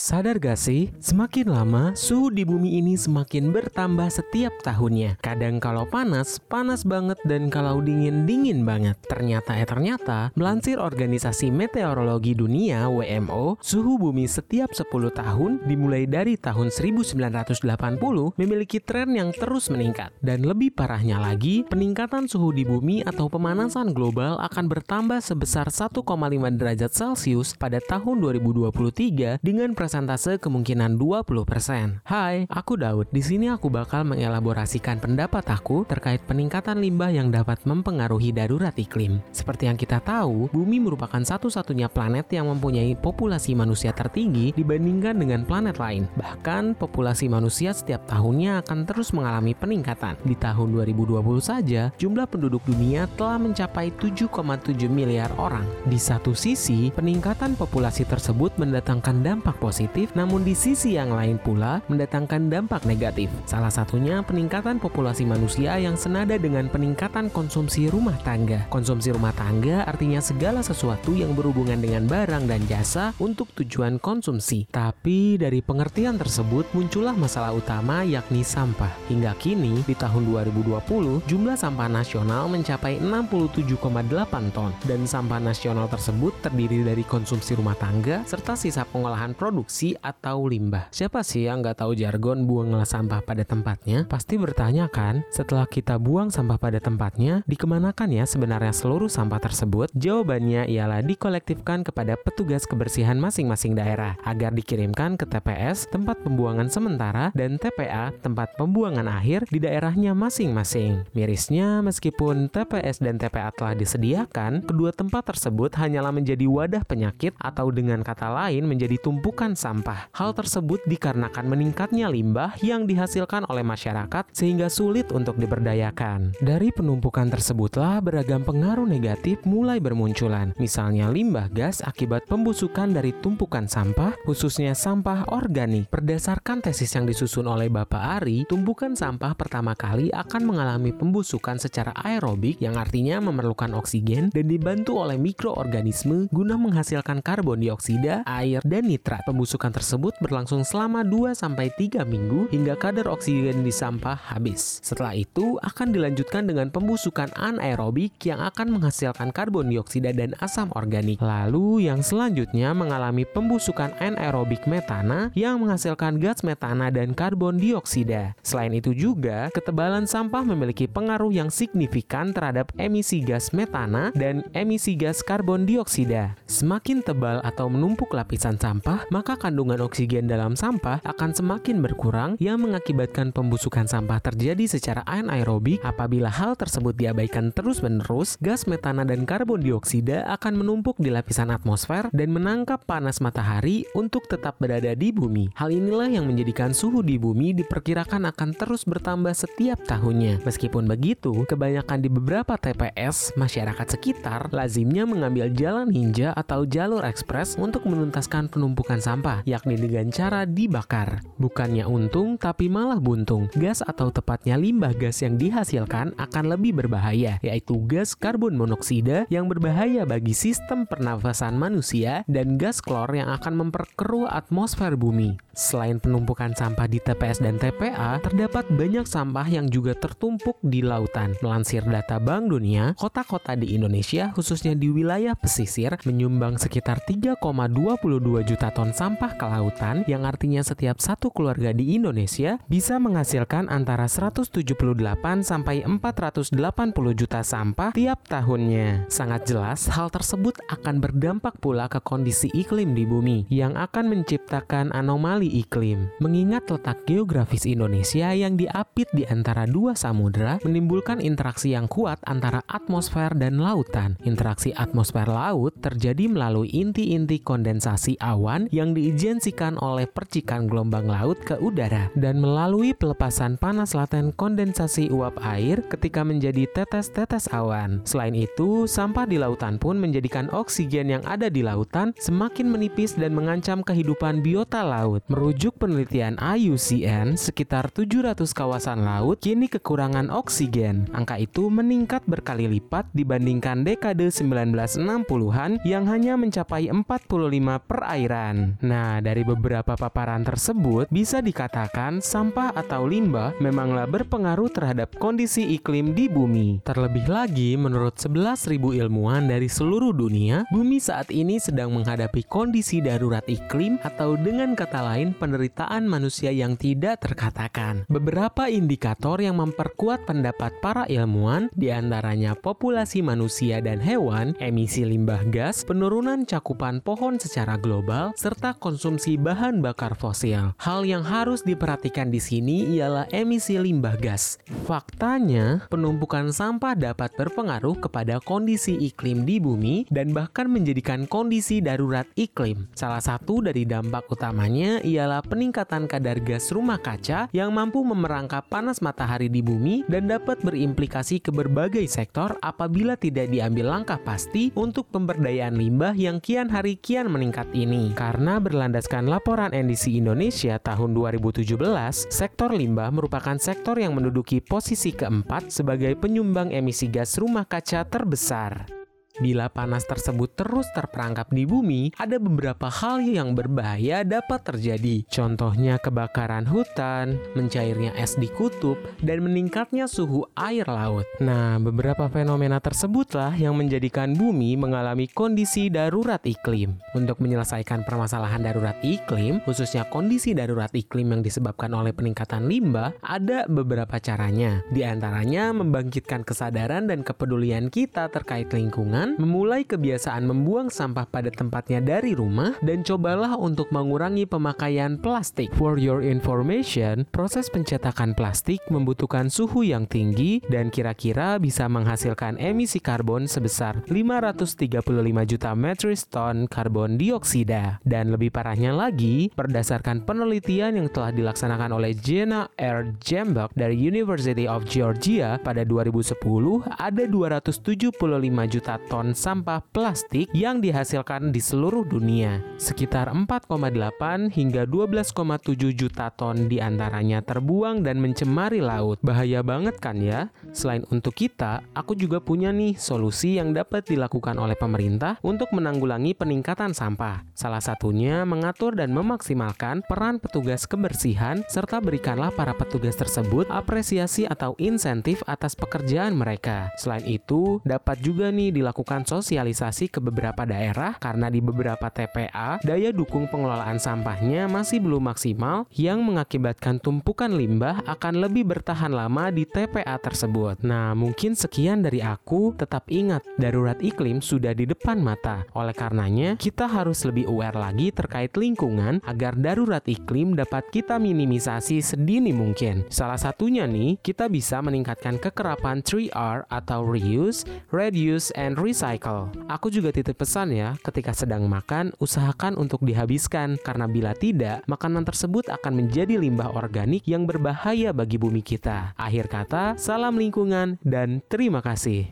Sadar gak sih, semakin lama suhu di bumi ini semakin bertambah setiap tahunnya. Kadang kalau panas, panas banget dan kalau dingin, dingin banget. Ternyata eh ternyata, melansir Organisasi Meteorologi Dunia WMO, suhu bumi setiap 10 tahun dimulai dari tahun 1980 memiliki tren yang terus meningkat. Dan lebih parahnya lagi, peningkatan suhu di bumi atau pemanasan global akan bertambah sebesar 1,5 derajat Celcius pada tahun 2023 dengan persentase kemungkinan 20%. Hai, aku Daud. Di sini aku bakal mengelaborasikan pendapat aku terkait peningkatan limbah yang dapat mempengaruhi darurat iklim. Seperti yang kita tahu, bumi merupakan satu-satunya planet yang mempunyai populasi manusia tertinggi dibandingkan dengan planet lain. Bahkan, populasi manusia setiap tahunnya akan terus mengalami peningkatan. Di tahun 2020 saja, jumlah penduduk dunia telah mencapai 7,7 miliar orang. Di satu sisi, peningkatan populasi tersebut mendatangkan dampak positif positif, namun di sisi yang lain pula mendatangkan dampak negatif. Salah satunya peningkatan populasi manusia yang senada dengan peningkatan konsumsi rumah tangga. Konsumsi rumah tangga artinya segala sesuatu yang berhubungan dengan barang dan jasa untuk tujuan konsumsi. Tapi dari pengertian tersebut muncullah masalah utama yakni sampah. Hingga kini di tahun 2020 jumlah sampah nasional mencapai 67,8 ton dan sampah nasional tersebut terdiri dari konsumsi rumah tangga serta sisa pengolahan produk produksi atau limbah. Siapa sih yang nggak tahu jargon buanglah sampah pada tempatnya? Pasti bertanya kan, setelah kita buang sampah pada tempatnya, dikemanakan ya sebenarnya seluruh sampah tersebut? Jawabannya ialah dikolektifkan kepada petugas kebersihan masing-masing daerah agar dikirimkan ke TPS, tempat pembuangan sementara, dan TPA, tempat pembuangan akhir di daerahnya masing-masing. Mirisnya, meskipun TPS dan TPA telah disediakan, kedua tempat tersebut hanyalah menjadi wadah penyakit atau dengan kata lain menjadi tumpukan sampah. Hal tersebut dikarenakan meningkatnya limbah yang dihasilkan oleh masyarakat sehingga sulit untuk diberdayakan. Dari penumpukan tersebutlah beragam pengaruh negatif mulai bermunculan. Misalnya limbah gas akibat pembusukan dari tumpukan sampah, khususnya sampah organik. Berdasarkan tesis yang disusun oleh Bapak Ari, tumpukan sampah pertama kali akan mengalami pembusukan secara aerobik yang artinya memerlukan oksigen dan dibantu oleh mikroorganisme guna menghasilkan karbon dioksida, air, dan nitrat. Pembusukan Pembusukan tersebut berlangsung selama 2-3 minggu hingga kadar oksigen di sampah habis. Setelah itu akan dilanjutkan dengan pembusukan anaerobik yang akan menghasilkan karbon dioksida dan asam organik. Lalu yang selanjutnya mengalami pembusukan anaerobik metana yang menghasilkan gas metana dan karbon dioksida. Selain itu juga, ketebalan sampah memiliki pengaruh yang signifikan terhadap emisi gas metana dan emisi gas karbon dioksida. Semakin tebal atau menumpuk lapisan sampah, maka kandungan oksigen dalam sampah akan semakin berkurang yang mengakibatkan pembusukan sampah terjadi secara anaerobik. Apabila hal tersebut diabaikan terus-menerus, gas metana dan karbon dioksida akan menumpuk di lapisan atmosfer dan menangkap panas matahari untuk tetap berada di bumi. Hal inilah yang menjadikan suhu di bumi diperkirakan akan terus bertambah setiap tahunnya. Meskipun begitu, kebanyakan di beberapa TPS, masyarakat sekitar lazimnya mengambil jalan ninja atau jalur ekspres untuk menuntaskan penumpukan sampah sampah, yakni dengan cara dibakar. Bukannya untung, tapi malah buntung. Gas atau tepatnya limbah gas yang dihasilkan akan lebih berbahaya, yaitu gas karbon monoksida yang berbahaya bagi sistem pernafasan manusia dan gas klor yang akan memperkeruh atmosfer bumi. Selain penumpukan sampah di TPS dan TPA, terdapat banyak sampah yang juga tertumpuk di lautan. Melansir data Bank Dunia, kota-kota di Indonesia, khususnya di wilayah pesisir, menyumbang sekitar 3,22 juta ton sampah sampah ke lautan yang artinya setiap satu keluarga di Indonesia bisa menghasilkan antara 178 sampai 480 juta sampah tiap tahunnya. Sangat jelas hal tersebut akan berdampak pula ke kondisi iklim di bumi yang akan menciptakan anomali iklim. Mengingat letak geografis Indonesia yang diapit di antara dua samudera menimbulkan interaksi yang kuat antara atmosfer dan lautan. Interaksi atmosfer laut terjadi melalui inti-inti kondensasi awan yang diijensikan oleh percikan gelombang laut ke udara dan melalui pelepasan panas laten kondensasi uap air ketika menjadi tetes-tetes awan. Selain itu, sampah di lautan pun menjadikan oksigen yang ada di lautan semakin menipis dan mengancam kehidupan biota laut. Merujuk penelitian IUCN, sekitar 700 kawasan laut kini kekurangan oksigen. Angka itu meningkat berkali lipat dibandingkan dekade 1960-an yang hanya mencapai 45 perairan. Nah, dari beberapa paparan tersebut bisa dikatakan sampah atau limbah memanglah berpengaruh terhadap kondisi iklim di bumi. Terlebih lagi, menurut 11.000 ilmuwan dari seluruh dunia, bumi saat ini sedang menghadapi kondisi darurat iklim atau dengan kata lain penderitaan manusia yang tidak terkatakan. Beberapa indikator yang memperkuat pendapat para ilmuwan di antaranya populasi manusia dan hewan, emisi limbah gas, penurunan cakupan pohon secara global, serta konsumsi bahan bakar fosil. Hal yang harus diperhatikan di sini ialah emisi limbah gas. Faktanya, penumpukan sampah dapat berpengaruh kepada kondisi iklim di bumi dan bahkan menjadikan kondisi darurat iklim. Salah satu dari dampak utamanya ialah peningkatan kadar gas rumah kaca yang mampu memerangkap panas matahari di bumi dan dapat berimplikasi ke berbagai sektor apabila tidak diambil langkah pasti untuk pemberdayaan limbah yang kian hari kian meningkat ini. Karena berlandaskan laporan NDC Indonesia tahun 2017, sektor limbah merupakan sektor yang menduduki posisi keempat sebagai penyumbang emisi gas rumah kaca terbesar. Bila panas tersebut terus terperangkap di bumi, ada beberapa hal yang berbahaya dapat terjadi. Contohnya kebakaran hutan, mencairnya es di kutub, dan meningkatnya suhu air laut. Nah, beberapa fenomena tersebutlah yang menjadikan bumi mengalami kondisi darurat iklim. Untuk menyelesaikan permasalahan darurat iklim, khususnya kondisi darurat iklim yang disebabkan oleh peningkatan limbah, ada beberapa caranya. Di antaranya membangkitkan kesadaran dan kepedulian kita terkait lingkungan, memulai kebiasaan membuang sampah pada tempatnya dari rumah, dan cobalah untuk mengurangi pemakaian plastik. For your information, proses pencetakan plastik membutuhkan suhu yang tinggi dan kira-kira bisa menghasilkan emisi karbon sebesar 535 juta metric ton karbon dioksida. Dan lebih parahnya lagi, berdasarkan penelitian yang telah dilaksanakan oleh Jenna R. Jambak dari University of Georgia pada 2010, ada 275 juta ton ton sampah plastik yang dihasilkan di seluruh dunia. Sekitar 4,8 hingga 12,7 juta ton di antaranya terbuang dan mencemari laut. Bahaya banget kan ya? Selain untuk kita, aku juga punya nih solusi yang dapat dilakukan oleh pemerintah untuk menanggulangi peningkatan sampah. Salah satunya mengatur dan memaksimalkan peran petugas kebersihan serta berikanlah para petugas tersebut apresiasi atau insentif atas pekerjaan mereka. Selain itu, dapat juga nih dilakukan melakukan sosialisasi ke beberapa daerah karena di beberapa TPA daya dukung pengelolaan sampahnya masih belum maksimal yang mengakibatkan tumpukan limbah akan lebih bertahan lama di TPA tersebut. Nah, mungkin sekian dari aku. Tetap ingat, darurat iklim sudah di depan mata. Oleh karenanya, kita harus lebih aware lagi terkait lingkungan agar darurat iklim dapat kita minimisasi sedini mungkin. Salah satunya nih, kita bisa meningkatkan kekerapan 3R atau reuse, reduce, and recycle recycle. Aku juga titip pesan ya, ketika sedang makan, usahakan untuk dihabiskan karena bila tidak, makanan tersebut akan menjadi limbah organik yang berbahaya bagi bumi kita. Akhir kata, salam lingkungan dan terima kasih.